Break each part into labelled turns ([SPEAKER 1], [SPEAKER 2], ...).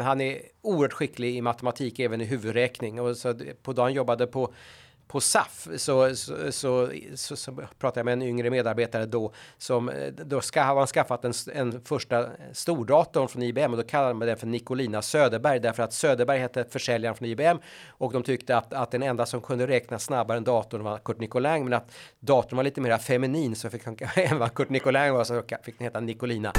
[SPEAKER 1] Han är oerhört skicklig i matematik, även i huvudräkning. Och så på dagen jobbade på på SAF så, så, så, så, så pratade jag med en yngre medarbetare då som eh, då ska, har han skaffat en, en första stordatorn från IBM och då kallade man den för Nicolina Söderberg därför att Söderberg hette försäljaren från IBM och de tyckte att, att den enda som kunde räkna snabbare än datorn var Kurt Nicolin men att datorn var lite mer feminin så fick han, än vad Kurt Nicolin var så fick den heta Nicolina.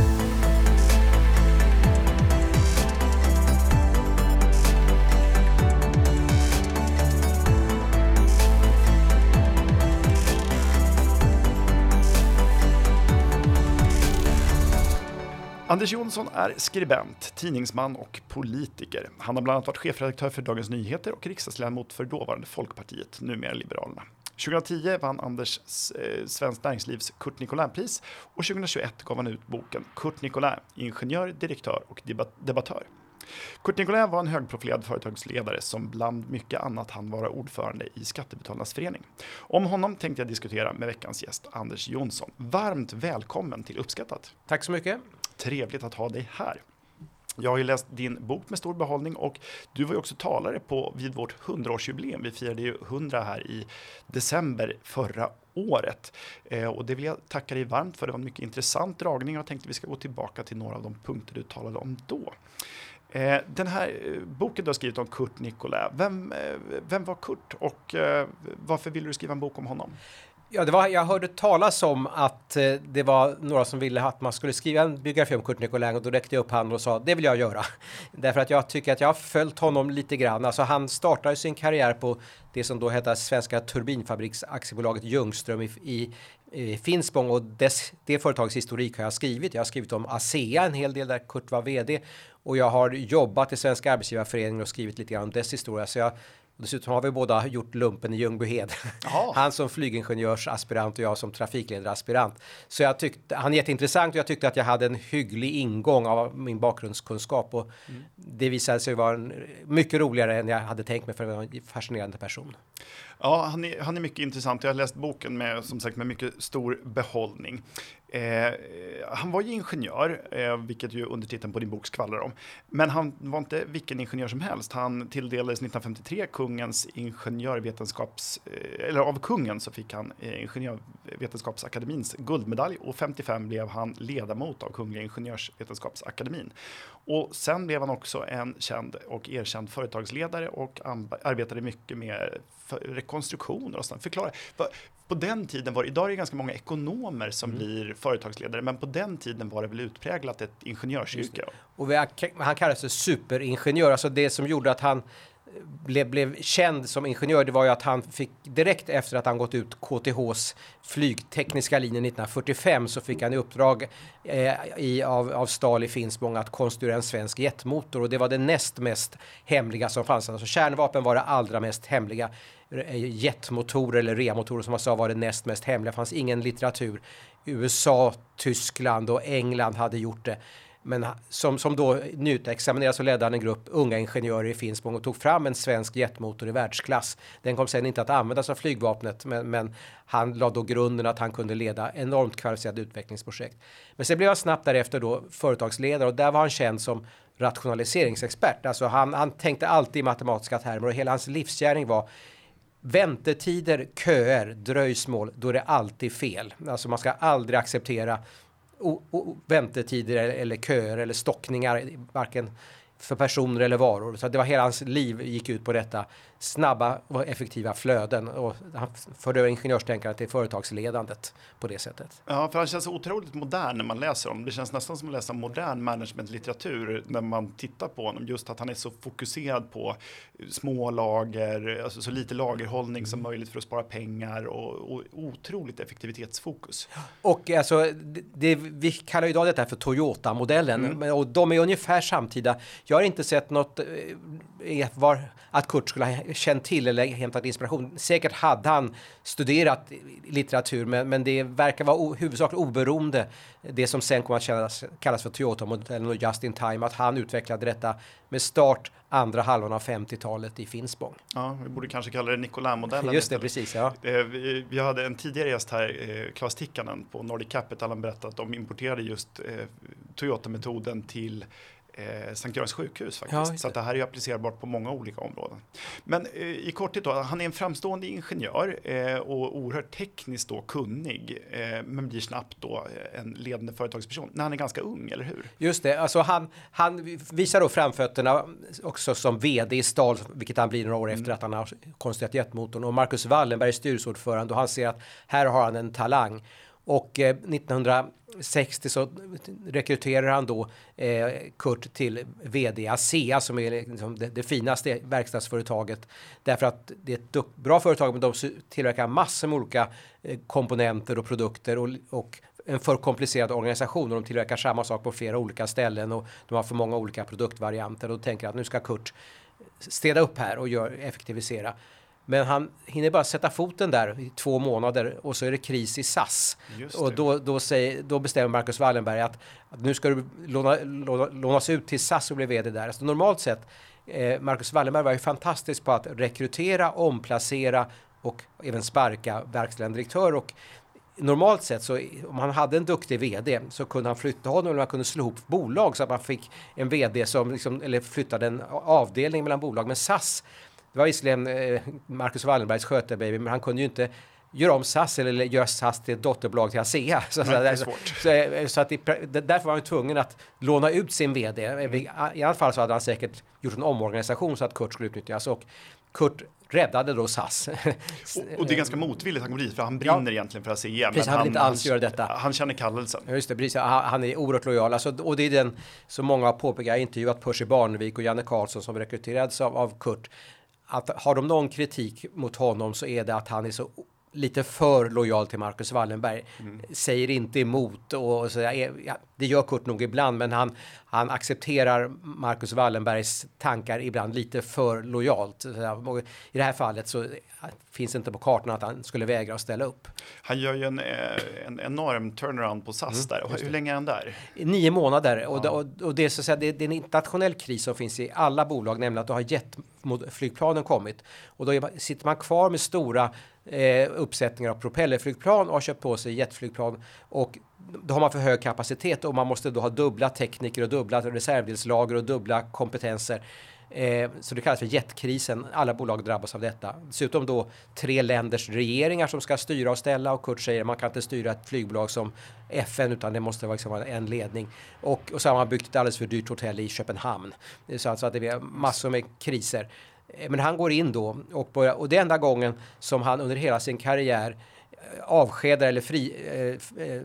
[SPEAKER 2] Anders Jonsson är skribent, tidningsman och politiker. Han har bland annat varit chefredaktör för Dagens Nyheter och riksdagsledamot för dåvarande Folkpartiet, numera Liberalerna. 2010 vann Anders eh, Svenskt Näringslivs Kurt Nicolin-pris och 2021 gav han ut boken Kurt Nicolin, ingenjör, direktör och debattör. Kurt Nicolin var en högprofilerad företagsledare som bland mycket annat han vara ordförande i Skattebetalarnas förening. Om honom tänkte jag diskutera med veckans gäst Anders Jonsson. Varmt välkommen till Uppskattat.
[SPEAKER 1] Tack så mycket.
[SPEAKER 2] Trevligt att ha dig här. Jag har ju läst din bok med stor behållning och du var ju också talare på vid vårt 100-årsjubileum. Vi firade ju 100 här i december förra året. Eh, och det vill jag tacka dig varmt för. Det var en mycket intressant dragning och jag tänkte vi ska gå tillbaka till några av de punkter du talade om då. Eh, den här eh, boken du har skrivit om Kurt Nicolai, vem, eh, vem var Kurt och eh, varför ville du skriva en bok om honom?
[SPEAKER 1] Ja, det var, jag hörde talas om att eh, det var några som ville att man skulle skriva en biografi om Kurt Nicolin och då räckte jag upp handen och sa det vill jag göra. Därför att jag tycker att jag har följt honom lite grann. Alltså han startade sin karriär på det som då hette Svenska Turbinfabriksaktiebolaget Ljungström i, i, i Finspång och dess, det företagets historik har jag skrivit. Jag har skrivit om ASEA en hel del där Kurt var vd och jag har jobbat i Svenska Arbetsgivarföreningen och skrivit lite grann om dess historia. Så jag Dessutom har vi båda gjort lumpen i Ljungbyhed. Han som flygingenjörsaspirant och jag som trafikledaraspirant. Så jag tyckte, han är jätteintressant och jag tyckte att jag hade en hygglig ingång av min bakgrundskunskap. Och mm. Det visade sig vara en, mycket roligare än jag hade tänkt mig för en fascinerande person.
[SPEAKER 2] Ja, han är, han är mycket intressant. Jag har läst boken med, som sagt, med mycket stor behållning. Eh, han var ju ingenjör, eh, vilket ju undertiteln på din bok skvallrar om. Men han var inte vilken ingenjör som helst. Han tilldelades 1953 kungens ingenjörvetenskaps... Eh, eller av kungen så fick han eh, Ingenjörvetenskapsakademins guldmedalj och 55 blev han ledamot av Kungliga Ingenjörsvetenskapsakademin. Och sen blev han också en känd och erkänd företagsledare och arbetade mycket med rekonstruktioner och sånt. Förklara, på den tiden var idag är det ganska många ekonomer som mm. blir företagsledare, men på den tiden var det väl utpräglat ett ingenjörsyrke.
[SPEAKER 1] Och han kallades för superingenjör, alltså det som gjorde att han blev, blev känd som ingenjör, det var ju att han fick direkt efter att han gått ut KTHs flygtekniska linje 1945 så fick han i uppdrag eh, i, av, av Stal i Finspång att konstruera en svensk jetmotor och det var det näst mest hemliga som fanns. Alltså kärnvapen var det allra mest hemliga. Jetmotorer eller reamotorer som man sa var det näst mest hemliga. Det fanns ingen litteratur. USA, Tyskland och England hade gjort det. Men som, som då nyutexaminerad så ledde han en grupp unga ingenjörer i Finspång och tog fram en svensk jetmotor i världsklass. Den kom sen inte att användas av flygvapnet, men, men han lade då grunden att han kunde leda enormt kvalificerade utvecklingsprojekt. Men sen blev han snabbt därefter då företagsledare och där var han känd som rationaliseringsexpert. Alltså han, han tänkte alltid i matematiska termer och hela hans livsgärning var Väntetider, köer, dröjsmål, då är det alltid fel. Alltså man ska aldrig acceptera väntetider eller köer eller stockningar, varken för personer eller varor. Så det var hela hans liv gick ut på detta. Snabba och effektiva flöden. Och han förde över ingenjörstänkandet till företagsledandet på det sättet.
[SPEAKER 2] Ja, för han känns otroligt modern när man läser om. Det känns nästan som att läsa modern managementlitteratur när man tittar på honom. Just att han är så fokuserad på små lager, alltså så lite lagerhållning som möjligt för att spara pengar och, och otroligt effektivitetsfokus.
[SPEAKER 1] Och alltså, det, det, vi kallar idag detta för Toyota-modellen mm. och de är ungefär samtida. Jag har inte sett något eh, var, att Kurt skulle ha känt till eller hämtat inspiration. Säkert hade han studerat litteratur, men, men det verkar vara huvudsakligen oberoende. Det som sen kommer att kallas, kallas för Toyota-modellen och Just in Time, att han utvecklade detta med start andra halvan av 50-talet i Finspång.
[SPEAKER 2] Ja, vi borde kanske kalla det Nicolin-modellen.
[SPEAKER 1] Just det, precis. Ja.
[SPEAKER 2] Eh, vi, hade en tidigare gäst här, eh, Claes Tikkanen på Nordic Capital, han berättade att de importerade just eh, Toyota-metoden till eh, Sankt Görans sjukhus faktiskt. Ja, så det här är applicerbart på många olika områden. Men eh, i korthet då, han är en framstående ingenjör eh, och oerhört tekniskt då kunnig, eh, men blir snabbt då en ledande företagsperson när han är ganska ung, eller hur?
[SPEAKER 1] Just det, alltså han, han visar då framfötterna också som vd i Stal, vilket han blir några år mm. efter att han har konstruerat jetmotorn. Och Marcus Wallenberg är styrelseordförande och han ser att här har han en talang. Och eh, 1960 så rekryterar han då eh, Kurt till vd ASEA som är liksom det, det, finaste verkstadsföretaget. Därför att det är ett bra företag men de tillverkar massor med olika eh, komponenter och produkter och, och en för komplicerad organisation och de tillverkar samma sak på flera olika ställen och de har för många olika produktvarianter och tänker att nu ska Kurt eh, städa upp här och gör, effektivisera. Men han hinner bara sätta foten där i två månader och så är det kris i SAS. Och då, då, säger, då bestämmer Marcus Wallenberg att, att nu ska du låna, låna, lånas ut till SAS och bli vd där. Alltså normalt sett, eh, Marcus Wallenberg var ju fantastisk på att rekrytera, omplacera och även sparka verkställande direktör. Och normalt sett så om han hade en duktig vd så kunde han flytta honom eller man kunde slå ihop bolag så att man fick en vd som liksom, eller flyttade en avdelning mellan bolag. Men SAS det var visserligen eh, Marcus Wallenbergs skötebaby, men han kunde ju inte göra om SAS eller göra SAS till ett dotterbolag till ASEA. Så,
[SPEAKER 2] Nej, det är svårt. Så,
[SPEAKER 1] eh, så att det, därför var han tvungen att låna ut sin vd. Mm. I alla fall så hade han säkert gjort en omorganisation så att Kurt skulle utnyttjas. Och Kurt räddade då SAS.
[SPEAKER 2] och, och, det är ganska motvilligt han går dit för han brinner ja. egentligen för ASEA.
[SPEAKER 1] Precis, han vill inte alls göra detta.
[SPEAKER 2] Han känner kallelsen.
[SPEAKER 1] Just det, precis. Han är oerhört lojal. Alltså, och det är den som många har påpekat. Jag har intervjuat Percy Barnevik och Janne Karlsson som rekryterades av, av Kurt att har de någon kritik mot honom så är det att han är så lite för lojal till Marcus Wallenberg. Mm. Säger inte emot och så, ja, det gör Kurt nog ibland, men han, han accepterar Marcus Wallenbergs tankar ibland lite för lojalt. I det här fallet så finns det inte på kartan att han skulle vägra att ställa upp.
[SPEAKER 2] Han gör ju en, eh, en enorm turnaround på SAS mm, där. Hur länge är han där?
[SPEAKER 1] Nio månader. Ja. Och, det, och, och det, är så att säga, det, det, är en internationell kris som finns i alla bolag, nämligen att då har jetflygplanen kommit. Och då är, sitter man kvar med stora eh, uppsättningar av propellerflygplan och har köpt på sig jetflygplan och då har man för hög kapacitet och man måste då ha dubbla tekniker och dubbla reservdelslager och dubbla kompetenser. Eh, så det kallas för jetkrisen. Alla bolag drabbas av detta. Dessutom då tre länders regeringar som ska styra och ställa och Kurt säger att man kan inte styra ett flygbolag som FN utan det måste liksom vara liksom en ledning. Och, och så har man byggt ett alldeles för dyrt hotell i Köpenhamn. Så alltså att det blir massor med kriser. Eh, men han går in då och, börjar, och det är enda gången som han under hela sin karriär eh, avskedar eller fri, eh, eh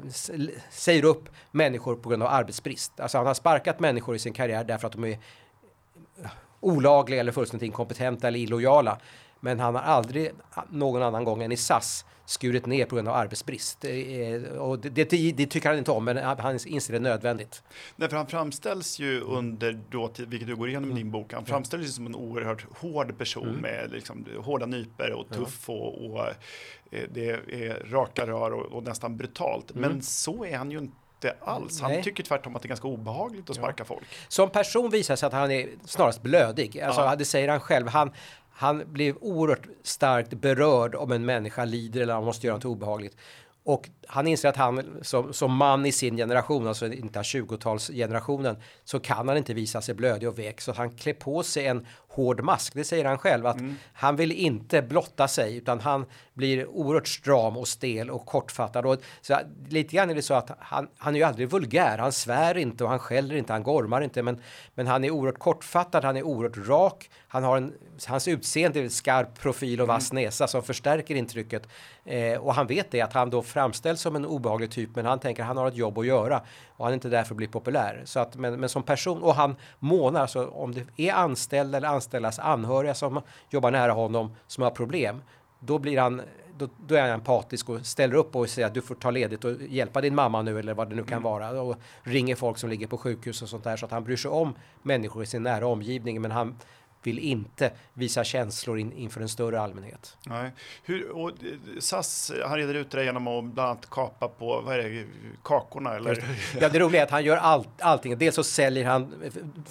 [SPEAKER 1] säger upp människor på grund av arbetsbrist. Alltså han har sparkat människor i sin karriär därför att de är olagliga eller fullständigt inkompetenta eller illojala. Men han har aldrig någon annan gång än i SAS skurit ner på grund av arbetsbrist. Och det, det, det, tycker han inte om, men han inser det nödvändigt.
[SPEAKER 2] Nej, för han framställs ju under då, vilket du går igenom i din bok, han framställs som en oerhört hård person mm. med liksom, hårda nyper och tuff ja. och, och, eh, det är raka rör och, och nästan brutalt. Mm. Men så är han ju inte inte alls. Han Nej. tycker tvärtom att det är ganska obehagligt att sparka ja. folk.
[SPEAKER 1] Som person visar sig att han är snarast blödig. Alltså, ja. Det säger han själv. Han, han blev oerhört starkt berörd om en människa lider eller han måste göra något obehagligt. Och han inser att han som, som man i sin generation, alltså inte 20-talsgenerationen, så kan han inte visa sig blödig och vek. Så han klär på sig en hård mask. Det säger han själv att mm. han vill inte blotta sig utan han blir oerhört stram och stel och kortfattad. Och så lite grann är det så att han, han är ju aldrig vulgär. Han svär inte och han skäller inte, han gormar inte. Men, men han är oerhört kortfattad, han är oerhört rak. Han har en, hans utseende är skarp profil och vass mm. näsa som förstärker intrycket. Eh, och han vet det att han då framställs som en obehaglig typ men han tänker han har ett jobb att göra och han är inte där för att bli populär. Så att, men, men som person, och han månar, alltså om det är anställda eller anställdas anhöriga som jobbar nära honom som har problem, då blir han då, då, är han empatisk och ställer upp och säger att du får ta ledigt och hjälpa din mamma nu eller vad det nu kan mm. vara och ringer folk som ligger på sjukhus och sånt där så att han bryr sig om människor i sin nära omgivning men han vill inte visa känslor in, inför en större allmänhet.
[SPEAKER 2] Nej. Hur, och eh, SAS, han reder ut det genom att bland annat kapa på vad är det, kakorna eller?
[SPEAKER 1] Ja, det roliga är att han gör allt, allting. Dels så säljer han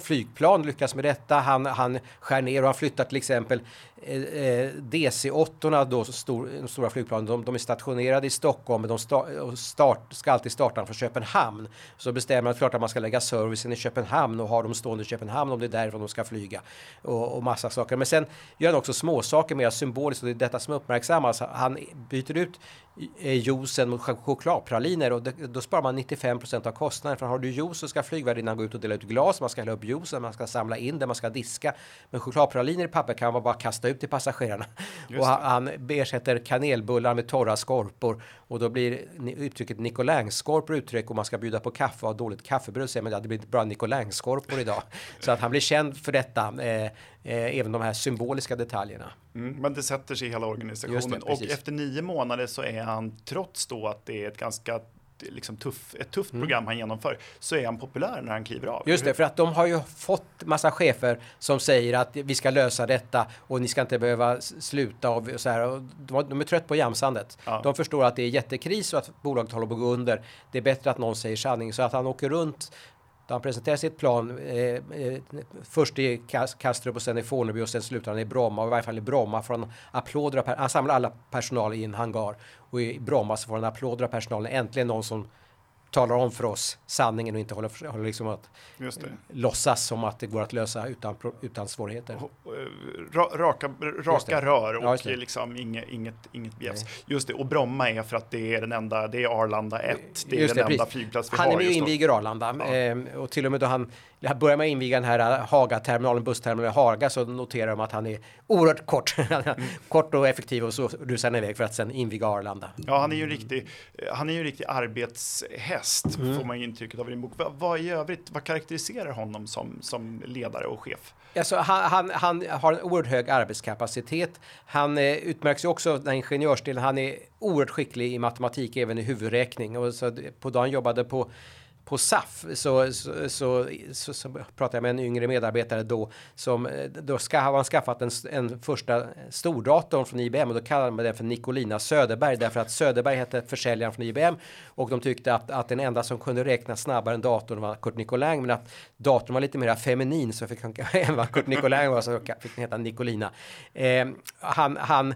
[SPEAKER 1] flygplan, lyckas med detta. Han, han skär ner och han flyttar till exempel Eh, eh, Eh, eh, DC-8, då, stor, de stora flygplanen, de, de, är stationerade i Stockholm, men de sta, start, ska alltid starta från Köpenhamn. Så bestämmer man klart att man ska lägga servicen i Köpenhamn och ha dem stående i Köpenhamn om det är därifrån de ska flyga. Och, och massa saker. Men sen gör han också småsaker mer symboliskt och det är detta som uppmärksammas. Han byter ut eh, juicen mot chokladpraliner och då sparar man 95% av kostnaden. För har du juice så ska flygvärdinnan gå ut och dela ut glas, man ska hälla upp juicen, man ska samla in det, man ska diska. Men chokladpraliner i papper kan man bara kasta ut till passagerarna. och han, ersätter kanelbullar med torra skorpor och då blir uttrycket Nicolainskorpor uttryck om man ska bjuda på kaffe och ha dåligt kaffebröd säger man att det blir bra Nicolainskorpor idag. så att han blir känd för detta, eh, eh, även de här symboliska detaljerna.
[SPEAKER 2] Mm, men det sätter sig i hela organisationen det, och efter nio månader så är han trots då att det är ett ganska liksom tuff, ett tufft mm. program han genomför så är han populär när han kliver av.
[SPEAKER 1] Just det, för att de har ju fått massa chefer som säger att vi ska lösa detta och ni ska inte behöva sluta och så här. Och de är trött på jamsandet. Ja. De förstår att det är jättekris och att bolaget håller på att gå under. Det är bättre att någon säger sanning så att han åker runt han presenterar sitt plan eh, eh först i Kastrup och sen i Fornebu och sen slutar han i Bromma. Och I varje fall i Bromma får han applåder. Han samlar alla personal i en hangar och i Bromma så får han applåder av personalen. Äntligen någon som talar om för oss sanningen och inte håller, håller liksom att låtsas som att det går att lösa utan, utan svårigheter.
[SPEAKER 2] Eh, raka, raka rör och ja, liksom inget, inget, inget bjäfs. Just det, och Bromma är för att det är den enda, det är Arlanda 1, det är just den det, enda flygplats vi
[SPEAKER 1] han
[SPEAKER 2] har.
[SPEAKER 1] Han är med och inviger Arlanda ja. ehm, och till och med då han börjar med att inviga den här äh, Haga-terminalen, bussterminalen i Haga, så noterar de att han är oerhört kort. Kort och effektiv och så rusar han iväg för att sen inviga Arlanda.
[SPEAKER 2] Ja, han är ju en riktig, han är ju en riktig arbetshäst, mm. får man ju intrycket av i din bok. Vad, vad i övrigt, vad karaktäriserar honom som, som ledare och chef?
[SPEAKER 1] Alltså, han, han, han har en oerhört hög arbetskapacitet. Han eh, utmärks ju också den ingenjörsdelen. Han är oerhört skicklig i matematik, även i huvudräkning. Och så på dagen jobbade på på SAF så, så, så, så, så pratade jag med en yngre medarbetare då som eh, då ska, har man skaffat en, en första stordatorn från IBM och då kallade man den för Nicolina Söderberg därför att Söderberg hette försäljaren från IBM och de tyckte att, att den enda som kunde räkna snabbare än datorn var Kurt Nicolin men att datorn var lite mer feminin så fick han än vad Kurt Nicolin var så fick den heta Nicolina. Eh, han, han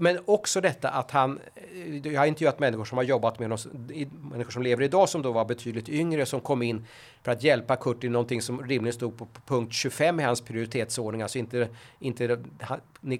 [SPEAKER 1] men också detta att han, eh, jag har intervjuat människor som har jobbat med honom, människor som lever idag som då var betydligt yngre som kom in för att hjälpa Kurt i någonting som rimligen stod på, punkt 25 i hans prioritetsordning, alltså inte, inte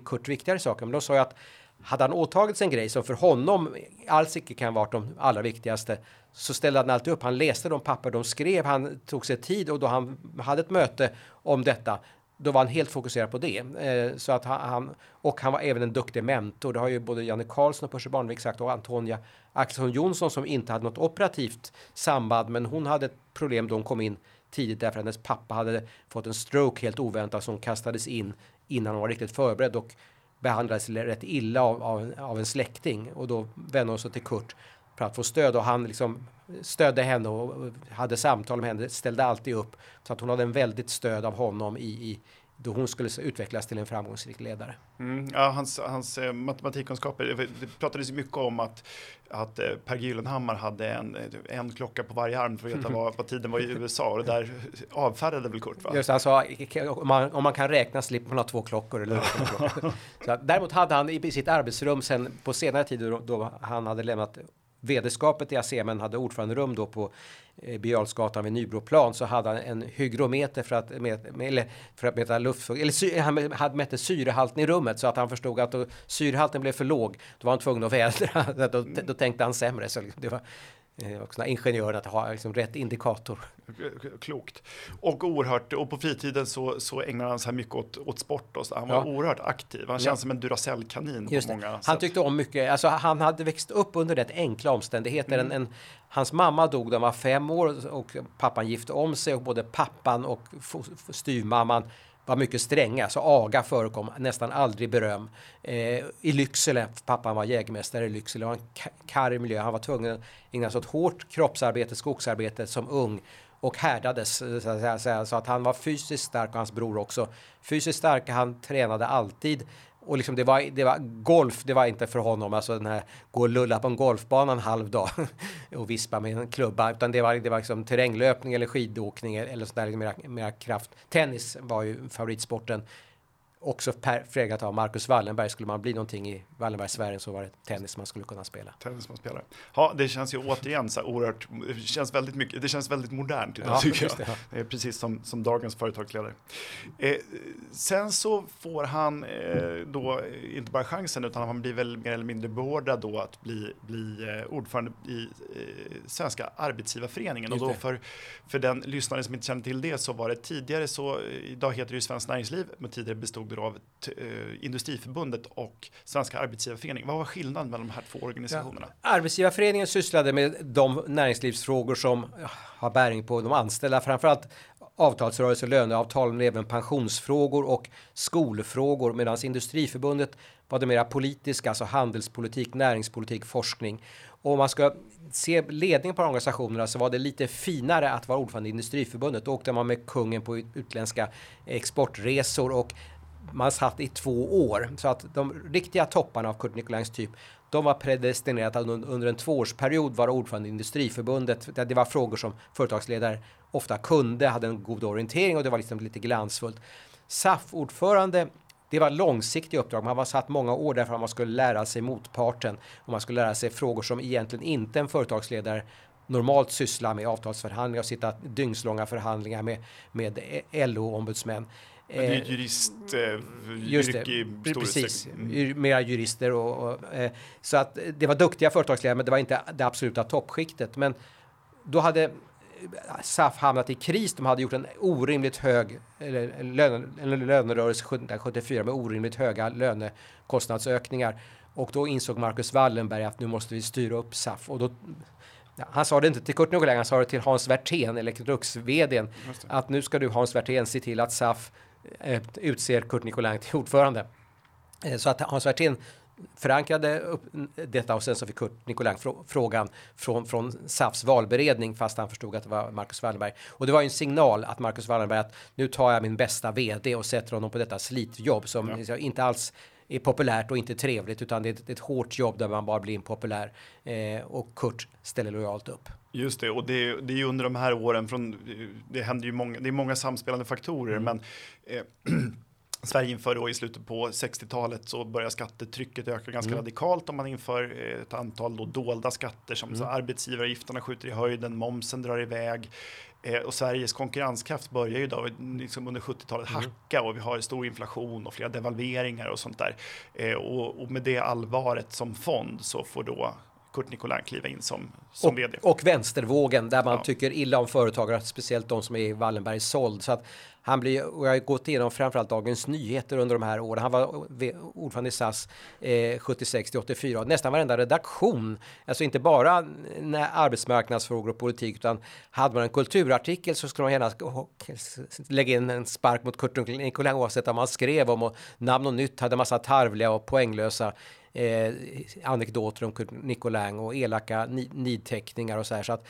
[SPEAKER 1] Kurt viktigare saker, men de sa ju att hade han åtagit sig en grej som för honom alls icke kan vara de allra viktigaste så ställde han alltid upp. Han läste de papper de skrev, han tog sig tid och då han hade ett möte om detta då var han helt fokuserad på det. Eh, så att han, och han var även en duktig mentor. Det har ju både Janne Karlsson och Percy Barnevik sagt och Antonia Axelsson Jonsson som inte hade något operativt samband men hon hade ett problem då hon kom in tidigt därför att hennes pappa hade fått en stroke helt oväntat som kastades in innan hon var riktigt förberedd och behandlades rätt illa av, av, av en släkting och då vände hon sig till Kurt för att få stöd och han liksom stödde henne och hade samtal med henne, ställde alltid upp. Så att hon hade en väldigt stöd av honom i, i då hon skulle utvecklas till en framgångsrik ledare.
[SPEAKER 2] Mm, ja, hans, hans eh, matematikkunskaper, det pratades mycket om att, att eh, Per Gyllenhammar hade en, en klocka på varje arm för att veta vad, vad tiden var i USA och det där avfärdade väl Kurt? Va?
[SPEAKER 1] Just alltså, om, man, om man kan räkna slipper man ha två klockor. Eller så, däremot hade han i sitt arbetsrum sen på senare tid då, då han hade lämnat vd-skapet i Asemen hade ordföranderum då på eh, Birger vid Nybroplan så hade han en hygrometer för att, med, eller för att mäta luft, eller sy, han hade mätte syrehalten i rummet så att han förstod att då syrehalten blev för låg då var han tvungen att vädra, då, då tänkte han sämre. Så det var, eh, också ingenjören att ha liksom rätt indikator.
[SPEAKER 2] Klokt. Och oerhört, och på fritiden så, så ägnar han sig mycket åt, åt sport och så. Han var ja. oerhört aktiv. Han känns ja. som en Duracell-kanin många
[SPEAKER 1] sätt. Han tyckte om mycket, alltså han hade växt upp under rätt enkla omständigheter. Mm. En, en, hans mamma dog när han var fem år och pappan gifte om sig och både pappan och styvmamman var mycket stränga, så aga förekom nästan aldrig beröm. Eh, I Lycksele, pappan var jägmästare i Lycksele, det var en karg miljö, han var tvungen att ägna sig åt hårt kroppsarbete, skogsarbete som ung och härdades eh, så att, säga, så att han var fysiskt stark och hans bror också. Fysiskt stark, han tränade alltid och liksom det, var, det var golf, det var inte för honom, alltså den här gå och lulla på en golfbana en halv dag och vispa med en klubba, utan det var, det var liksom terränglöpning eller skidåkning eller sådär, liksom mera, mera kraft. Tennis var ju favoritsporten också präglat av Marcus Wallenberg. Skulle man bli någonting i Wallenbergsfären så var det tennis man skulle kunna spela.
[SPEAKER 2] Tennis man spelar. Ja, det känns ju återigen så oerhört, det känns väldigt mycket, det känns väldigt modernt idag ja, tycker jag. Det, ja. Precis som, som dagens företagsledare. Eh, sen så får han eh, då inte bara chansen utan han blir väl mer eller mindre beordrad då att bli, bli eh, ordförande i eh, Svenska Arbetsgivarföreningen. Och då för, för den lyssnare som inte känner till det så var det tidigare så, idag heter det ju Svenskt Näringsliv, men tidigare bestod det av eh, Industriförbundet och Svenska Arbetsgivareföreningen. Vad var skillnaden mellan de här två organisationerna?
[SPEAKER 1] Ja, Arbetsgivarföreningen sysslade med de näringslivsfrågor som har bäring på de anställda, framförallt avtalsrörelse, löneavtal, men även pensionsfrågor och skolfrågor, medan Industriförbundet var det mera politiska, alltså handelspolitik, näringspolitik, forskning. Och om man ska se ledningen på organisationerna så var det lite finare att vara ordförande i Industriförbundet. Då åkte man med kungen på utländska exportresor och man satt i två år. Så att de riktiga topparna av Curt Nicolins typ, de var predestinerade att under en tvåårsperiod vara ordförande i Industriförbundet. Det var frågor som företagsledare ofta kunde, hade en god orientering och det var liksom lite glansfullt. SAF-ordförande det var långsiktiga uppdrag. Man var satt många år därför att man skulle lära sig motparten och man skulle lära sig frågor som egentligen inte en företagsledare normalt sysslar med avtalsförhandlingar och sitta dygnslånga förhandlingar med, med LO-ombudsmän.
[SPEAKER 2] Det är eh, jurist, eh, Just det, i
[SPEAKER 1] precis. Mm. Mera jurister och, och eh, så att det var duktiga företagsledare, men det var inte det absoluta toppskiktet. Men då hade SAF hamnat i kris. De hade gjort en orimligt hög eller, lön, en lönerörelse 1974 med orimligt höga lönekostnadsökningar. Och då insåg Marcus Wallenberg att nu måste vi styra upp SAF. Och då, han sa det inte till Kurt Nicolin, han sa det till Hans Werthén, Electrolux-vdn, att nu ska du Hans Werthén se till att SAF utser Kurt Nicolin till ordförande. Eh, så att Hans Werthén förankrade upp detta och sen så fick Kurt Nicolin frågan från, från SAFs valberedning fast han förstod att det var Marcus Wallenberg. Och det var ju en signal att Marcus Wallenberg att nu tar jag min bästa vd och sätter honom på detta slitjobb som ja. inte alls är populärt och inte trevligt utan det är ett, ett hårt jobb där man bara blir impopulär eh, och Kurt ställer lojalt upp.
[SPEAKER 2] Just det, och det, det är ju under de här åren från, det händer ju många, det är många samspelande faktorer, mm. men eh, Sverige inför då i slutet på 60-talet så börjar skattetrycket öka ganska mm. radikalt om man inför ett antal då dolda skatter som mm. så arbetsgivaravgifterna skjuter i höjden, momsen drar iväg eh, och Sveriges konkurrenskraft börjar ju då liksom under 70-talet mm. hacka och vi har stor inflation och flera devalveringar och sånt där. Eh, och, och med det allvaret som fond så får då Kurt Nicolin kliva in som, som
[SPEAKER 1] och,
[SPEAKER 2] vd.
[SPEAKER 1] Och vänstervågen där man ja. tycker illa om företagare, speciellt de som är i Wallenbergs såld. Så att han blir, och jag har gått igenom framförallt Dagens Nyheter under de här åren. Han var ordförande i SAS eh, 76 till 84. Nästan varenda redaktion, alltså inte bara arbetsmarknadsfrågor och politik, utan hade man en kulturartikel så skulle man gärna lägga in en spark mot Kurt Nicolin oavsett vad man skrev om och namn och nytt hade massa tarvliga och poänglösa eh, anekdoter om Kurt Nicolin och elaka nidteckningar och så här. Så att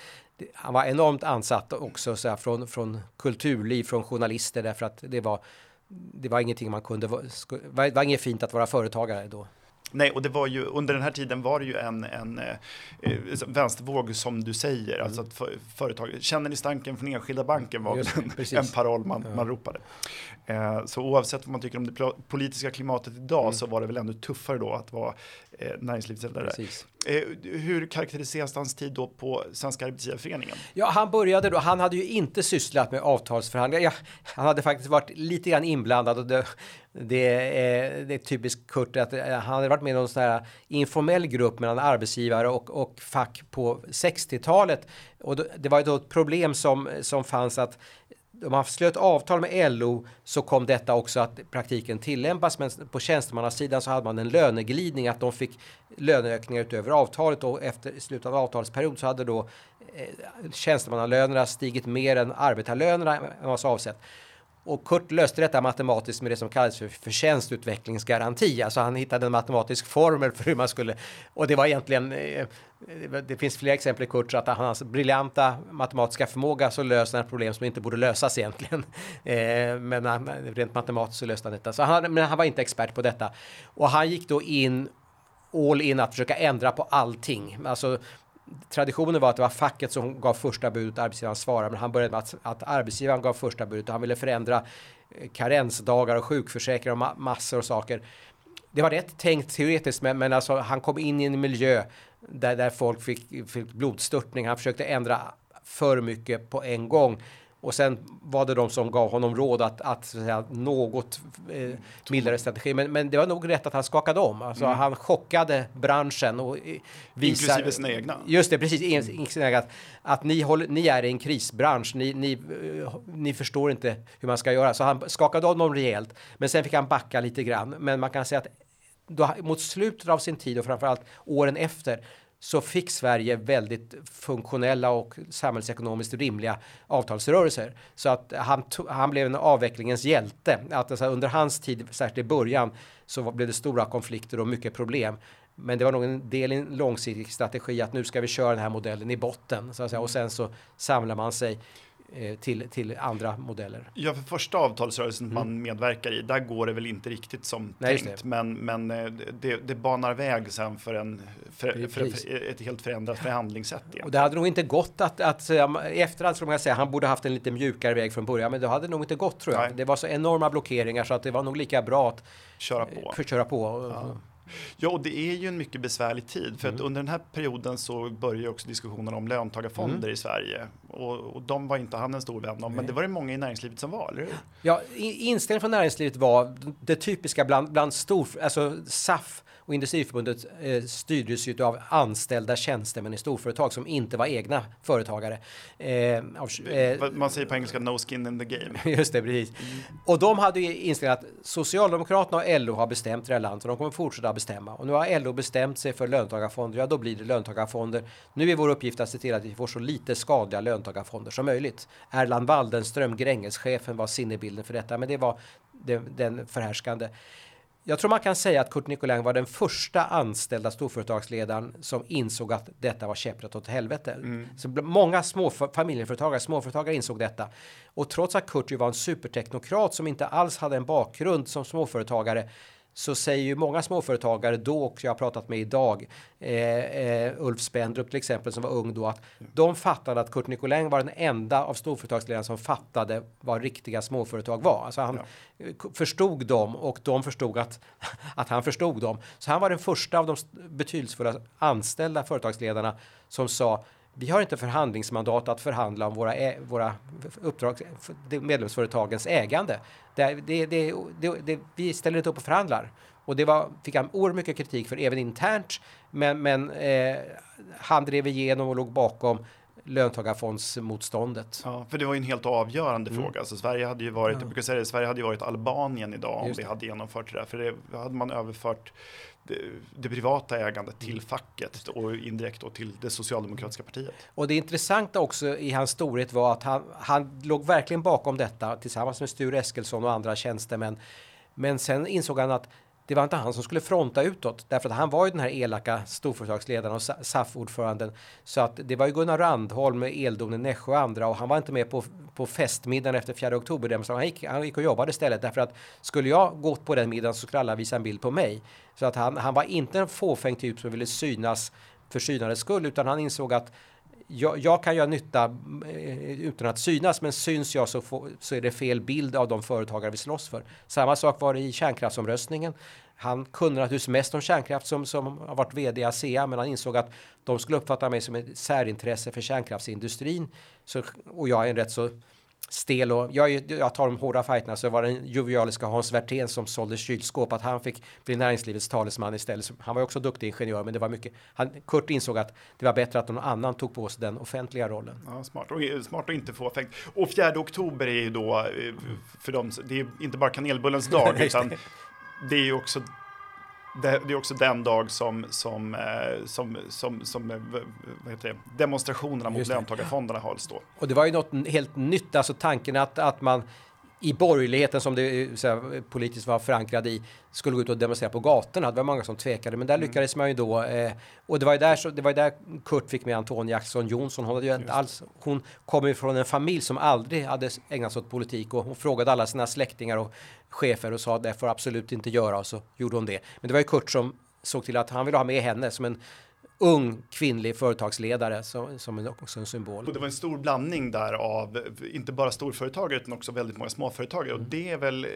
[SPEAKER 1] han var enormt ansatt också så här, från, från kulturliv, från journalister därför att det var det var ingenting man kunde, det var inget fint att vara företagare då.
[SPEAKER 2] Nej, och det var ju under den här tiden var det ju en, en eh, vänstervåg som du säger, mm. alltså att för, företag, känner ni stanken från enskilda banken var Just, en, en paroll man, ja. man ropade. Eh, så oavsett vad man tycker om det politiska klimatet idag mm. så var det väl ännu tuffare då att vara eh, näringslivsledare. Eh, hur karaktäriseras hans tid då på Svenska Arbetsgivareföreningen?
[SPEAKER 1] Ja, han började då, han hade ju inte sysslat med avtalsförhandlingar. Ja, han hade faktiskt varit lite grann inblandad och det, det, är, det är typiskt Kurt att eh, han hade varit med i någon sån här informell grupp mellan arbetsgivare och, och fack på 60-talet. Och då, det var ju då ett problem som, som fanns att om man slöt avtal med LO så kom detta också att praktiken tillämpas men på tjänstemannasidan så hade man en löneglidning att de fick löneökningar utöver avtalet och efter slutet av avtalsperiod så hade då eh, tjänstemannalönerna stigit mer än arbetarlönerna än vad som avsett. Och Kurt löste detta matematiskt med det som kallades för förtjänstutvecklingsgaranti. Alltså han hittade en matematisk formel för hur man skulle, och det var egentligen eh, det finns flera exempel i Kurt, att hans briljanta matematiska förmåga så löser han problem som inte borde lösas egentligen. Eh, men rent matematiskt så löste han detta. Så han, men han var inte expert på detta. Och han gick då in all in att försöka ändra på allting. Alltså, traditionen var att det var facket som gav första budet, arbetsgivaren svarade, men han började med att, att arbetsgivaren gav första budet och han ville förändra eh, karensdagar och sjukförsäkringar och ma massor av saker. Det var rätt tänkt teoretiskt, men, men alltså, han kom in i en miljö där, där folk fick, fick blodstörtning. Han försökte ändra för mycket på en gång. Och sen var det de som gav honom råd att, att, så att säga, något eh, mildare strategi. Men, men det var nog rätt att han skakade om. Alltså, mm. Han chockade branschen. Och
[SPEAKER 2] visar, Inklusive sina egna.
[SPEAKER 1] Just det, precis. Mm. Att, att ni, håller, ni är i en krisbransch. Ni, ni, eh, ni förstår inte hur man ska göra. Så han skakade av dem rejält. Men sen fick han backa lite grann. Men man kan säga att då, mot slutet av sin tid och framförallt åren efter så fick Sverige väldigt funktionella och samhällsekonomiskt rimliga avtalsrörelser. Så att han, han blev en avvecklingens hjälte. Att alltså under hans tid, särskilt i början, så blev det stora konflikter och mycket problem. Men det var nog en del i en långsiktig strategi att nu ska vi köra den här modellen i botten. Så att säga. Och sen så samlar man sig till, till andra modeller.
[SPEAKER 2] Ja, för första avtalsrörelsen mm. man medverkar i, där går det väl inte riktigt som Nej, tänkt. Men, men eh, det, det banar väg sen för, en, för, för, för ett helt förändrat förhandlingssätt. Igen.
[SPEAKER 1] Och det hade nog inte gått att, att i efterhand skulle man säga han borde haft en lite mjukare väg från början, men det hade nog inte gått tror jag. Nej. Det var så enorma blockeringar så att det var nog lika bra att
[SPEAKER 2] köra på.
[SPEAKER 1] För, köra på.
[SPEAKER 2] Ja. Ja, och det är ju en mycket besvärlig tid för mm. att under den här perioden så börjar också diskussionen om löntagarfonder mm. i Sverige och, och, de var inte han en stor vän av, men det var det många i näringslivet som var, eller hur?
[SPEAKER 1] Ja, inställningen från näringslivet var det typiska bland, bland stor, alltså SAF och Industriförbundet eh, styrdes ju av anställda tjänstemän i storföretag som inte var egna företagare.
[SPEAKER 2] Eh, av, eh, Man säger på engelska no skin in the game.
[SPEAKER 1] Just det, precis. Mm. Och de hade ju inställt att Socialdemokraterna och LO har bestämt det här landet och de kommer fortsätta bestämma. Och nu har LO bestämt sig för löntagarfonder, ja då blir det löntagarfonder. Nu är vår uppgift att se till att vi får så lite skadliga löntagarfonder som möjligt. Erland Waldenström, Grängeschefen, var sinnebilden för detta, men det var den, den förhärskande. Jag tror man kan säga att Kurt Nicolin var den första anställda storföretagsledaren som insåg att detta var käpprätt åt helvete. Mm. Så många små familjeföretagare, småföretagare insåg detta. Och trots att Kurt ju var en superteknokrat som inte alls hade en bakgrund som småföretagare så säger ju många småföretagare då och jag har pratat med idag, eh, eh, Ulf Spendrup till exempel som var ung då, att de fattade att Kurt Nicolin var den enda av storföretagsledarna som fattade vad riktiga småföretag var. Alltså han ja. förstod dem och de förstod att, att han förstod dem. Så han var den första av de betydelsefulla anställda företagsledarna som sa vi har inte förhandlingsmandat att förhandla om våra, våra uppdrag, medlemsföretagens ägande. Det, det, det, vi ställer inte upp och förhandlar. Och det var, fick han oerhört mycket kritik för, även internt. Men, men eh, han drev igenom och låg bakom löntagarfondsmotståndet.
[SPEAKER 2] Ja, för det var ju en helt avgörande mm. fråga. Alltså, Sverige hade ju varit, ja. jag brukar säga det, Sverige hade ju varit Albanien idag om vi hade genomfört det där. För det hade man överfört det, det, privata ägandet till mm. facket och indirekt då till det socialdemokratiska partiet.
[SPEAKER 1] Och det intressanta också i hans storhet var att han, han låg verkligen bakom detta tillsammans med Sture Eskilsson och andra tjänstemän. Men sen insåg han att det var inte han som skulle fronta utåt därför att han var ju den här elaka storföretagsledaren och SAF-ordföranden. Så att det var ju Gunnar Randholm, Eldonen, Nässjö och andra och han var inte med på, på festmiddagen efter 4 oktober. Han gick, han gick och jobbade istället därför att skulle jag gått på den middagen så skulle alla visa en bild på mig. Så att han, han var inte en fåfäng typ som ville synas för synandets skull utan han insåg att jag, jag, kan göra nytta eh, utan att synas, men syns jag så, få, så är det fel bild av de företagare vi slåss för. Samma sak var det i kärnkraftsomröstningen. Han kunde naturligtvis mest om kärnkraft som, som har varit vd i ASEA, men han insåg att de skulle uppfatta mig som ett särintresse för kärnkraftsindustrin. Så, och jag är en rätt så stel och jag, jag tar de hårda fighterna så var det den jovialiska Hans Werthén som sålde kylskåp att han fick bli näringslivets talesman istället. Han var också duktig ingenjör men det var mycket. Han, Kurt insåg att det var bättre att någon annan tog på sig den offentliga rollen.
[SPEAKER 2] Ja, smart och smart att inte få effekt. Och 4 oktober är ju då eh, för dem. Det är inte bara kanelbullens dag utan det är ju också det, är också den dag som, som, eh, som, som, som eh, det, demonstrationerna mot löntagarfonderna hålls då.
[SPEAKER 1] Och det var ju något helt nytt, alltså tanken att, att man i borgerligheten som det så här, politiskt var förankrad i skulle gå ut och demonstrera på gatorna. Det var många som tvekade, men där mm. lyckades man ju då. Eh, och det var ju där, så, det var där Kurt fick med Antonia Jackson Jonsson. Hon, hade ju inte alls, hon kom ju från en familj som aldrig hade ägnat sig åt politik och hon frågade alla sina släktingar och chefer och sa det får absolut inte göra och så gjorde hon det. Men det var ju Kurt som såg till att han ville ha med henne som en ung kvinnlig företagsledare som, som en, också en symbol.
[SPEAKER 2] Och det var en stor blandning där av inte bara storföretagare utan också väldigt många småföretagare. Mm. Och det är väl eh,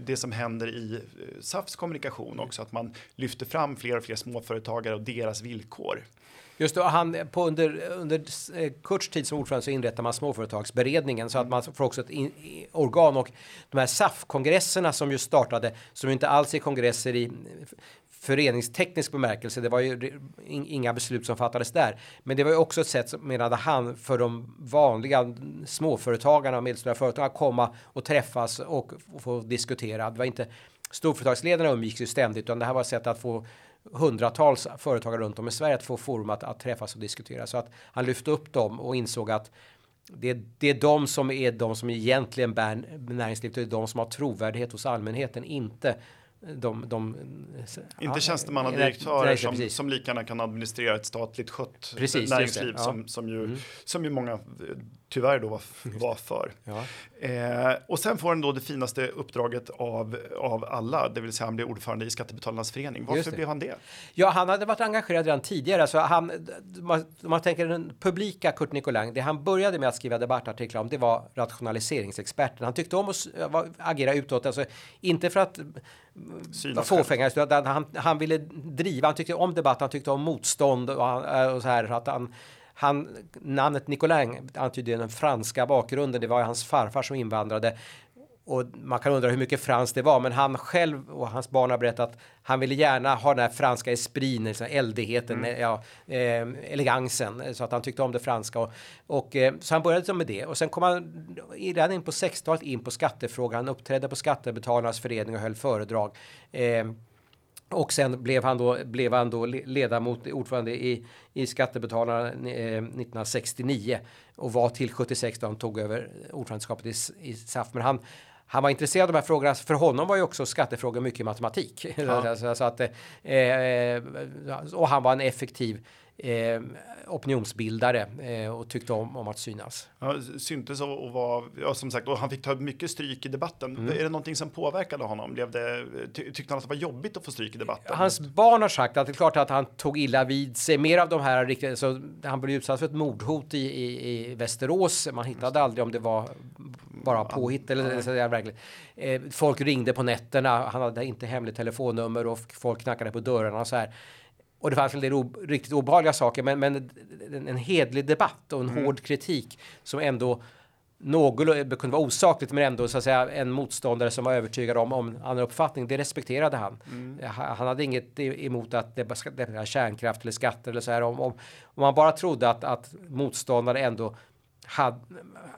[SPEAKER 2] det som händer i eh, SAFs kommunikation också, att man lyfter fram fler och fler småföretagare och deras villkor.
[SPEAKER 1] Just då, han, på under, under eh, Kurts tid som ordförande så inrättar man småföretagsberedningen så att man får också ett in, organ och de här SAF-kongresserna som ju startade som inte alls är kongresser i föreningsteknisk bemärkelse. Det var ju inga beslut som fattades där. Men det var ju också ett sätt, menade han, för de vanliga småföretagarna och medelstora företagen att komma och träffas och få diskutera. Det var inte storföretagsledarna umgicks ju ständigt, utan det här var ett sätt att få hundratals företagare runt om i Sverige att få forum att, att träffas och diskutera. Så att han lyfte upp dem och insåg att det, det är de som är de som egentligen bär näringslivet. Det är de som har trovärdighet hos allmänheten, inte de, de,
[SPEAKER 2] inte tjänstemannadirektörer som, som lika gärna kan administrera ett statligt skött precis, näringsliv ja. som, som, ju, mm. som ju många tyvärr då var, var för. Ja. Eh, och sen får han då det finaste uppdraget av, av alla, det vill säga han blir ordförande i Skattebetalarnas förening. Varför blev han det?
[SPEAKER 1] Ja, han hade varit engagerad redan tidigare. Alltså han, man, man tänker den publika Kurt Nicolin, det han började med att skriva debattartiklar om, det var rationaliseringsexperten. Han tyckte om att agera utåt, alltså inte för att fåfänga, utan han, han ville driva, han tyckte om debatt, han tyckte om motstånd och, och så här, att han han, namnet Nicolin antyder den franska bakgrunden. Det var hans farfar som invandrade. Och man kan undra hur mycket franskt det var, men han själv och hans barn har berättat att han ville gärna ha den här franska esprin, liksom eldigheten, mm. ja, eh, elegansen, så att han tyckte om det franska. Och, och eh, så han började med det och sen kom han redan in på 60-talet in på skattefrågan. Han uppträdde på Skattebetalarnas förening och höll föredrag. Eh, och sen blev han då, blev han då ledamot, ordförande i, i Skattebetalarna eh, 1969 och var till 76 då han tog över ordförandeskapet i, i SAF. Men han, han var intresserad av de här frågorna. För honom var ju också skattefrågor mycket matematik. Ja. så, så, att, eh, eh, och han var en effektiv eh, opinionsbildare eh, och tyckte om, om att synas.
[SPEAKER 2] Ja, syntes och, och var, ja, som sagt, och han fick ta mycket stryk i debatten. Mm. Är det någonting som påverkade honom? Blev det, ty, tyckte han att det var jobbigt att få stryk i debatten?
[SPEAKER 1] Hans barn har sagt att det är klart att han tog illa vid sig. Mer av de här riktigt, så han blev utsatt för ett mordhot i, i, i Västerås. Man hittade aldrig om det var bara påhitt eller så där, verkligen. Eh, folk ringde på nätterna. Han hade inte hemligt telefonnummer och folk knackade på dörrarna och så här. Och det fanns en del riktigt obehagliga saker, men, men en, en hedlig debatt och en mm. hård kritik som ändå något kunde vara osakligt, men ändå så att säga en motståndare som var övertygad om, om annan uppfattning. Det respekterade han. Mm. Han hade inget emot att det var kärnkraft eller skatter eller så här. Om, om, om man bara trodde att, att motståndare ändå hade,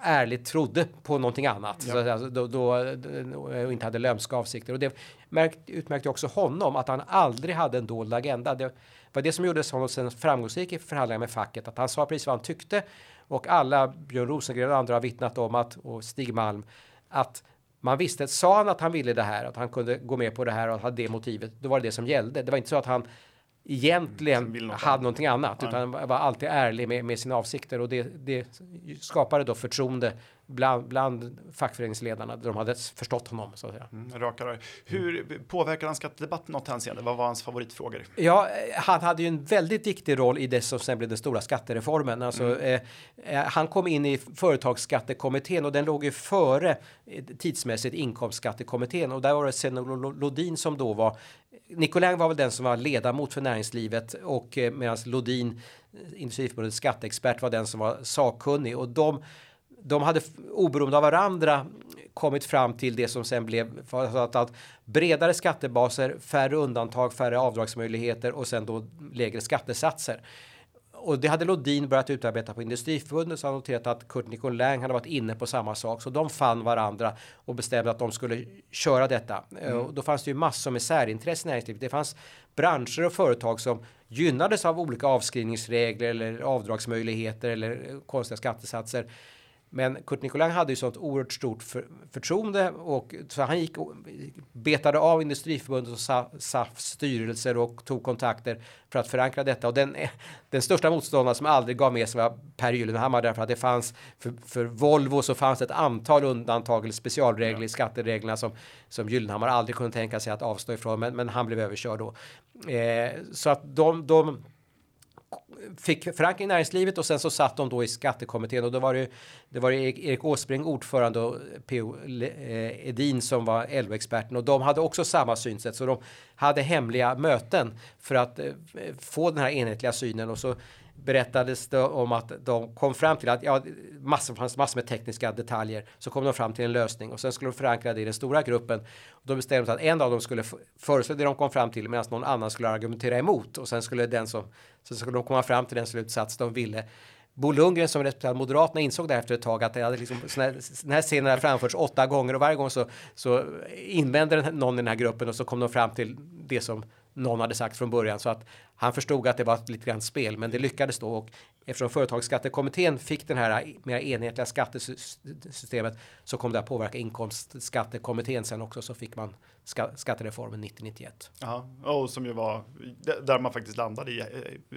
[SPEAKER 1] ärligt trodde på någonting annat. Ja. Så, alltså, då, då, då, inte hade lömska avsikter. Och det märkt, utmärkte också honom att han aldrig hade en dold agenda. Det var det som gjorde honom sen framgångsrik i förhandlingar med facket. Att han sa precis vad han tyckte. Och alla, Björn Rosengren och andra har vittnat om att, och Stig Malm, att man visste, sa han att han ville det här, att han kunde gå med på det här och hade det motivet, då var det det som gällde. Det var inte så att han egentligen något hade någonting annat, utan var alltid ärlig med, med sina avsikter och det, det skapade då förtroende bland, bland fackföreningsledarna. De hade förstått honom. Så att säga.
[SPEAKER 2] Mm, rakare. Hur påverkar han skattedebatten något hänseende? Vad var hans favoritfrågor?
[SPEAKER 1] Ja, han hade ju en väldigt viktig roll i det som sen blev den stora skattereformen. Alltså, mm. eh, eh han kom in i företagsskattekommittén och den låg ju före eh, tidsmässigt inkomstskattekommittén och där var det Sen Lodin som då var Nicolin var väl den som var ledamot för näringslivet och eh, medan Lodin, eh, Industriförbundets skatteexpert, var den som var sakkunnig och de de hade oberoende av varandra kommit fram till det som sen blev att, att bredare skattebaser, färre undantag, färre avdragsmöjligheter och sen då lägre skattesatser. Och det hade Lodin börjat utarbeta på Industriförbundet så han noterat att Kurt Nicolin hade varit inne på samma sak. Så de fann varandra och bestämde att de skulle köra detta. Mm. Och då fanns det ju massor med särintressen i näringslivet. Det fanns branscher och företag som gynnades av olika avskrivningsregler eller avdragsmöjligheter eller konstiga skattesatser Men Kurt Nicolin hade ju sånt oerhört stort för, förtroende och så han gick och betade av Industriförbundet och SAFs styrelser och tog kontakter för att förankra detta. Och den, den största motståndaren som aldrig gav med sig var Per Gyllenhammar därför att det fanns för, för Volvo så fanns ett antal undantag eller specialregler ja. i skattereglerna som, som Gyllenhammar aldrig kunde tänka sig att avstå ifrån. Men, men han blev överkörd då. Eh, så att de, de fick förankring i näringslivet och sen så satt de då i skattekommittén. Och då var det, det var Erik Åsbrink ordförande och P.O. Eh, Edin som var LO-experten och de hade också samma synsätt. Så de hade hemliga möten för att eh, få den här enhetliga synen. Och så berättades det om att de kom fram till att ja, massor, fanns massor med tekniska detaljer. Så kom de fram till en lösning och sen skulle de förankra det i den stora gruppen. Och då bestämde de att en av dem skulle föreslå det de kom fram till medan någon annan skulle argumentera emot och sen skulle den som sen skulle de komma fram till den slutsats de ville. Bo Lundgren som representant Moderaterna insåg det efter ett tag att det hade liksom, den här scenen hade framförts åtta gånger och varje gång så, så invände någon i den här gruppen och så kom de fram till det som någon hade sagt från början så att han förstod att det var ett lite grann spel, men det lyckades då och eftersom företagsskattekommittén fick den här mer enhetliga skattesystemet så kom det att påverka inkomstskattekommittén sen också så fick man skattereformen 90-91.
[SPEAKER 2] Ja, och som ju var där man faktiskt landade i eh,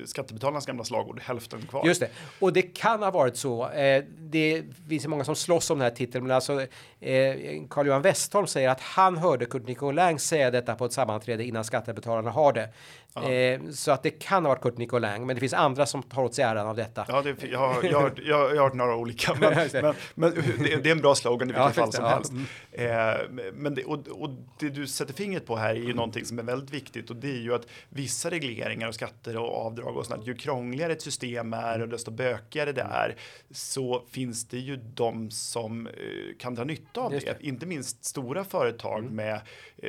[SPEAKER 2] skattebetalarnas gamla slagord, hälften kvar.
[SPEAKER 1] Just det, och det kan ha varit så. Eh, det finns många som slåss om den här titeln, men alltså eh, Carl-Johan Westholm säger att han hörde Kurt Nicolin säga detta på ett sammanträde innan skattebetalarna har det. Eh, så att det kan ha varit Kurt Nicolin, men det finns andra som tar åt sig äran av detta.
[SPEAKER 2] Ja, det, jag, har, jag, har, jag, har hört några olika, men, men, men det, det, är en bra slogan i vilket ja, fall som ja. helst. Eh, men det, och, och, det du sätter fingret på här är ju mm. någonting som är väldigt viktigt och det är ju att vissa regleringar och skatter och avdrag och sånt, ju krångligare ett system är och desto bökigare det är så finns det ju de som eh, kan dra nytta av det. Inte minst stora företag mm. med,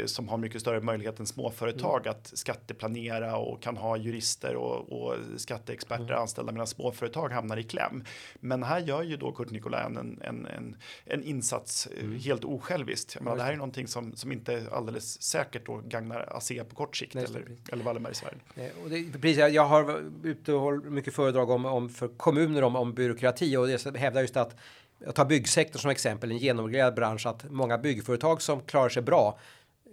[SPEAKER 2] som har mycket större möjlighet än småföretag mm. att skatteplanera och kan ha jurister och, och skatteexperter mm. anställda medan småföretag hamnar i kläm. Men här gör ju då Kurt Nicolin en, en, en, en insats eh, mm. helt osjälviskt. Jag menar, det här är någonting som, som inte alldeles säkert då gagnar ASEA på kort sikt Nej, eller, eller Wallenbergs värld.
[SPEAKER 1] Och det, precis, jag har ute och hållit mycket föredrag om, om för kommuner om, om byråkrati och det hävdar just att jag tar byggsektorn som exempel, en genomreglerad bransch, att många byggföretag som klarar sig bra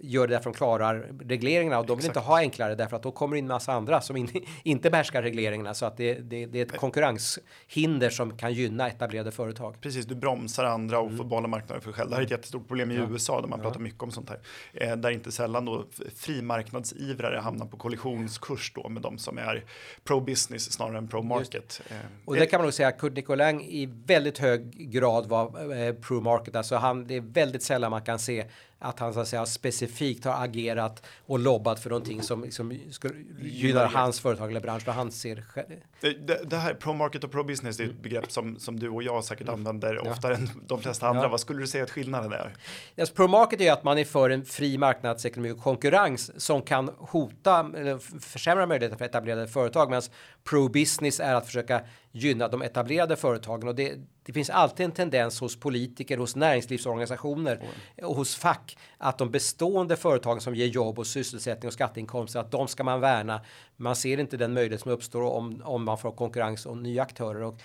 [SPEAKER 1] gör det därför de klarar regleringarna och de vill Exakt. inte ha enklare därför att då kommer in massa andra som in, inte behärskar regleringarna så att det, det, det, är ett konkurrenshinder som kan gynna etablerade företag.
[SPEAKER 2] Precis, du bromsar andra och mm. behålla marknaden för själv. Det här är ett jättestort problem i ja. USA där man ja. pratar mycket om sånt här. Eh, där inte sällan då frimarknadsivrare hamnar på kollisionskurs då med de som är pro business snarare än pro market.
[SPEAKER 1] Eh, och det kan man nog säga att Kurt Nicolin i väldigt hög grad var eh, pro market. Alltså han, det är väldigt sällan man kan se att han så att säga specifikt har agerat och lobbat för någonting som liksom gynnar hans företag eller bransch. Han ser.
[SPEAKER 2] Det, det här pro market och pro business är ett begrepp som, som du och jag säkert mm. använder ja. oftare än de flesta andra. Ja. Vad skulle du säga att skillnaden är?
[SPEAKER 1] Yes, pro market är att man är för en fri marknadsekonomi och konkurrens som kan hota försämra möjligheten för etablerade företag. Medan pro business är att försöka gynna de etablerade företagen och det, det finns alltid en tendens hos politiker, hos näringslivsorganisationer mm. och hos fack att de bestående företagen som ger jobb och sysselsättning och skatteinkomster att de ska man värna. Man ser inte den möjlighet som uppstår om, om man får konkurrens och nya aktörer och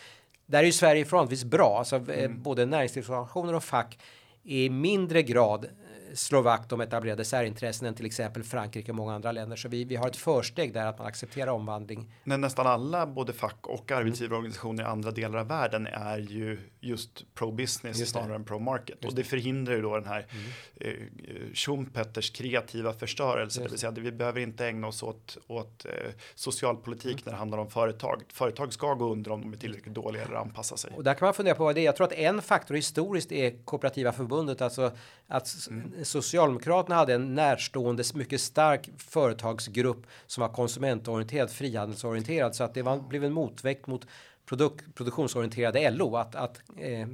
[SPEAKER 1] där är ju Sverige förhållandevis bra, alltså eh, mm. både näringslivsorganisationer och fack i mindre grad slår vakt om etablerade särintressen än till exempel Frankrike och många andra länder. Så vi, vi har ett försteg där att man accepterar omvandling.
[SPEAKER 2] Men nästan alla, både fack och arbetsgivarorganisationer i andra delar av världen är ju just pro-business snarare än pro-market. Och det förhindrar ju då den här mm. eh, Schumpeters kreativa förstörelse. Det vill säga, vi behöver inte ägna oss åt, åt eh, socialpolitik mm. när det handlar om företag. Företag ska gå under om de är tillräckligt dåliga eller anpassa sig.
[SPEAKER 1] Och där kan man fundera på vad det är. Jag tror att en faktor historiskt är kooperativa förbundet, alltså att mm. Socialdemokraterna hade en närstående, mycket stark företagsgrupp som var konsumentorienterad, frihandelsorienterad, så att det var, blev en motväkt mot produk, produktionsorienterade LO. Att, att eh,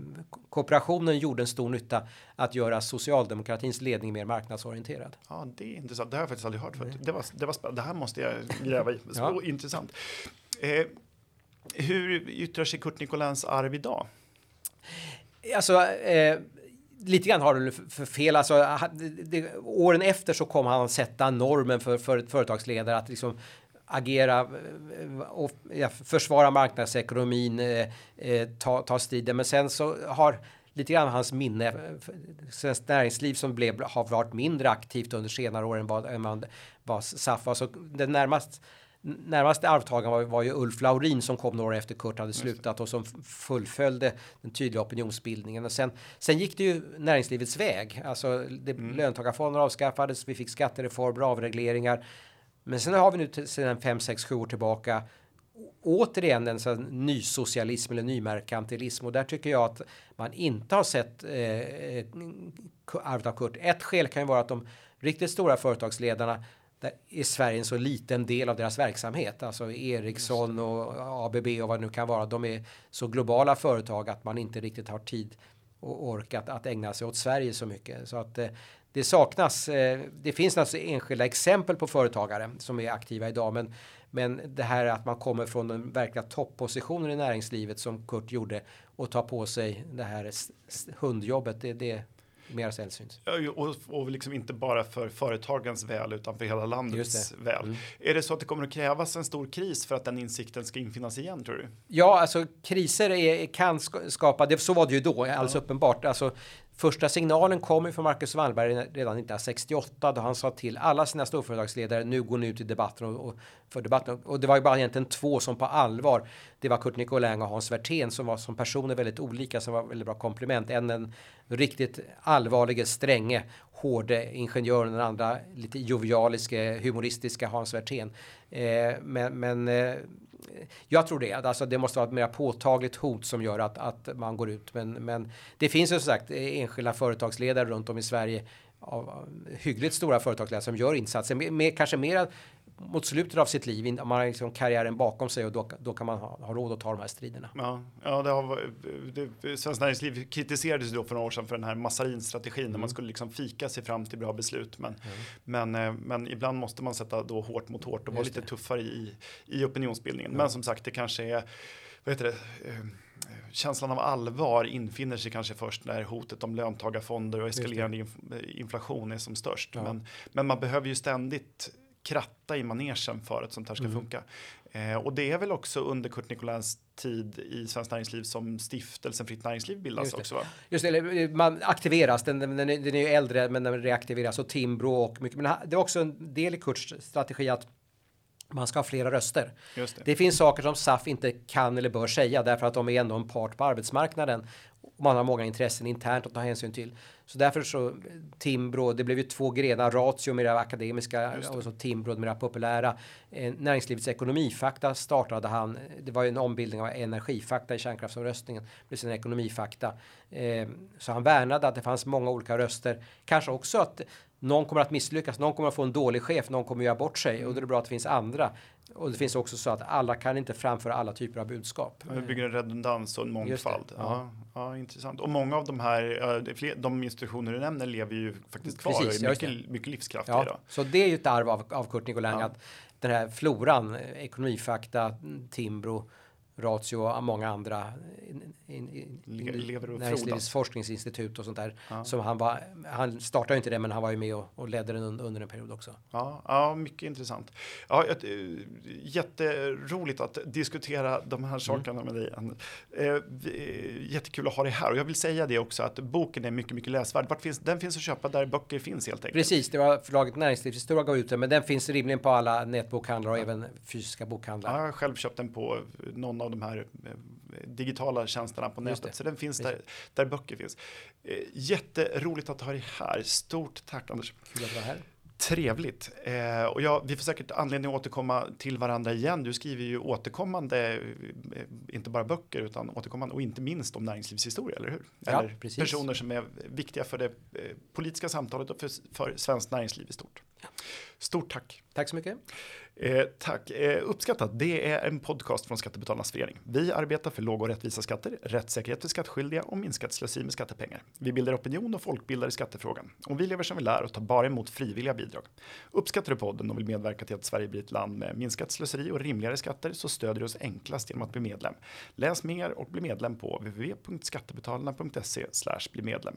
[SPEAKER 1] kooperationen gjorde en stor nytta att göra socialdemokratins ledning mer marknadsorienterad.
[SPEAKER 2] Ja, det är intressant. Det har jag faktiskt aldrig hört förut. Det var, det var Det här måste jag gräva i. Så ja. intressant. Eh, hur yttrar sig Kurt Nicolins arv idag?
[SPEAKER 1] Alltså, eh, lite grann har du för fel. Alltså, det, åren efter så kom han sätta normen för, för ett företagsledare att liksom agera eh, eh, och ja, försvara marknadsekonomin, eh, eh, ta, ta striden. Men sen så har lite grann hans minne. Svenskt näringsliv som blev, har varit mindre aktivt under senare år än vad, än vad, SAF var. Så det närmast närmaste arvtagaren var, var, ju Ulf Laurin som kom några år efter Kurt hade slutat och som fullföljde den tydliga opinionsbildningen. Och sen, sen gick det ju näringslivets väg. Alltså det, mm. löntagarfonder avskaffades, vi fick skattereformer, avregleringar. Men sen har vi nu sedan 5, 6, 7 år tillbaka återigen en sån nysocialism eller nymerkantilism och där tycker jag att man inte har sett eh, arvet av Kurt. Ett skäl kan ju vara att de riktigt stora företagsledarna där är Sverige en så liten del av deras verksamhet. Alltså Ericsson och ABB och vad det nu kan vara. De är så globala företag att man inte riktigt har tid och orkat att ägna sig åt Sverige så mycket. Så att eh, det saknas. Eh, det finns naturligtvis enskilda exempel på företagare som är aktiva idag, men men det här att man kommer från den verkliga toppositionen i näringslivet som Kurt gjorde och tar på sig det här hundjobbet, det, det mer sällsynt.
[SPEAKER 2] Och, och liksom inte bara för företagens väl utan för hela landets väl. Mm. Är det så att det kommer att krävas en stor kris för att den insikten ska infinnas igen tror du?
[SPEAKER 1] Ja, alltså kriser är, kan skapa, det, så var det ju då, alldeles ja. uppenbart. Alltså, Första signalen kom ju från Marcus Wallberg redan 1968 då han sa till alla sina storföretagsledare nu går ni ut i debatten och, och för debatten. Och det var ju bara egentligen två som på allvar. Det var Kurt Nicolin och Hans Werthén som var som personer väldigt olika som var väldigt bra komplement. En den riktigt allvarlige, stränge, hårde ingenjören, den andra lite jovialiske, humoristiska Hans Werthén. Eh, men, men eh, jag tror det. Alltså det måste vara ett mer påtagligt hot som gör att, att man går ut. Men, men det finns ju som sagt enskilda företagsledare runt om i Sverige av hyggligt stora företagsledare som gör insatser. Med, kanske mer mot slutet av sitt liv, om man har liksom karriären bakom sig och då, då kan man ha, ha råd att ta de här striderna.
[SPEAKER 2] Ja, ja det har, det, Svenskt Näringsliv kritiserades då för några år sedan för den här massarinstrategin mm. där man skulle liksom fika sig fram till bra beslut. Men, mm. men, eh, men ibland måste man sätta då hårt mot hårt och vara lite tuffare i, i opinionsbildningen. Mm. Men som sagt, det kanske är, vad heter det, eh, känslan av allvar infinner sig kanske först när hotet om löntagarfonder och eskalerande inflation är som störst. Ja. Men, men man behöver ju ständigt kratta i manegen för att sånt här ska mm. funka. Eh, och det är väl också under Kurt Nicolins tid i Svenskt Näringsliv som stiftelsen Fritt Näringsliv bildas Just också va?
[SPEAKER 1] Just det, man aktiveras, den, den, den är ju äldre men den reaktiveras och Timbro och mycket. Men det är också en del i Kurts strategi att man ska ha flera röster. Det. det. finns saker som SAF inte kan eller bör säga därför att de är ändå en part på arbetsmarknaden. Man har många intressen internt att ta hänsyn till. Så därför så Timbro, det blev ju två grenar, Ratio mer akademiska och så Timbro mer populära. Eh, näringslivets ekonomifakta startade han, det var ju en ombildning av energifakta i kärnkraftsomröstningen, blev sen ekonomifakta. Eh, så han värnade att det fanns många olika röster, kanske också att någon kommer att misslyckas, någon kommer att få en dålig chef, någon kommer att göra bort sig och då är det bra att det finns andra. Och det finns också så att alla kan inte framföra alla typer av budskap.
[SPEAKER 2] Det bygger en redundans och en mångfald. Ja. Ja, intressant. Och många av de här, de institutioner du nämner lever ju faktiskt kvar Precis, och är mycket, mycket livskraftiga ja, idag.
[SPEAKER 1] Så det är ju ett arv av, av Kurt Nicolin, ja. att den här floran, ekonomifakta, Timbro, Ratio och många andra in, näringslivets forskningsinstitut och sånt där. Ja. Som han, var, han startade inte det men han var ju med och, och ledde den under, under en period också.
[SPEAKER 2] Ja, ja mycket intressant. Ja, ett, eh, jätteroligt att diskutera de här sakerna mm. med dig. Eh, jättekul att ha dig här och jag vill säga det också att boken är mycket, mycket läsvärd. Vart finns, den finns att köpa där böcker finns helt enkelt.
[SPEAKER 1] Precis, det var förlaget Näringslivshistoria gav ut den men den finns rimligen på alla nätbokhandlar och ja. även fysiska bokhandlar.
[SPEAKER 2] Ja, jag har själv köpt den på någon av de här eh, digitala tjänsterna på nätet. Så den finns där, där böcker finns. Eh, jätteroligt att ha dig här. Stort tack Anders.
[SPEAKER 1] Kul att vara här.
[SPEAKER 2] Trevligt. Eh, och ja, vi får säkert anledning att återkomma till varandra igen. Du skriver ju återkommande, eh, inte bara böcker, utan återkommande och inte minst om näringslivshistoria, eller hur?
[SPEAKER 1] Ja,
[SPEAKER 2] eller
[SPEAKER 1] precis.
[SPEAKER 2] personer som är viktiga för det politiska samtalet och för, för svenskt näringsliv i stort. Ja. Stort tack.
[SPEAKER 1] Tack så mycket.
[SPEAKER 2] Eh, tack, eh, uppskattat. Det är en podcast från Skattebetalarnas förening. Vi arbetar för låga och rättvisa skatter, rättssäkerhet för skattskyldiga och minskat slöseri med skattepengar. Vi bildar opinion och folkbildar i skattefrågan. Och vi lever som vi lär och tar bara emot frivilliga bidrag. Uppskattar du podden och vill medverka till att Sverige blir ett land med minskat slöseri och rimligare skatter så stöder du oss enklast genom att bli medlem. Läs mer och bli medlem på www.skattebetalarna.se bli medlem.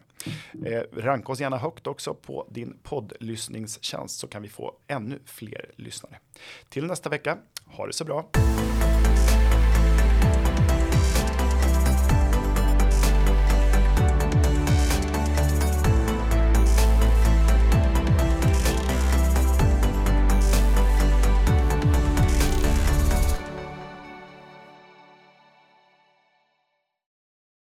[SPEAKER 2] Eh, ranka oss gärna högt också på din poddlyssningstjänst så kan vi få ännu fler lyssnare. Till nästa vecka, ha det så bra!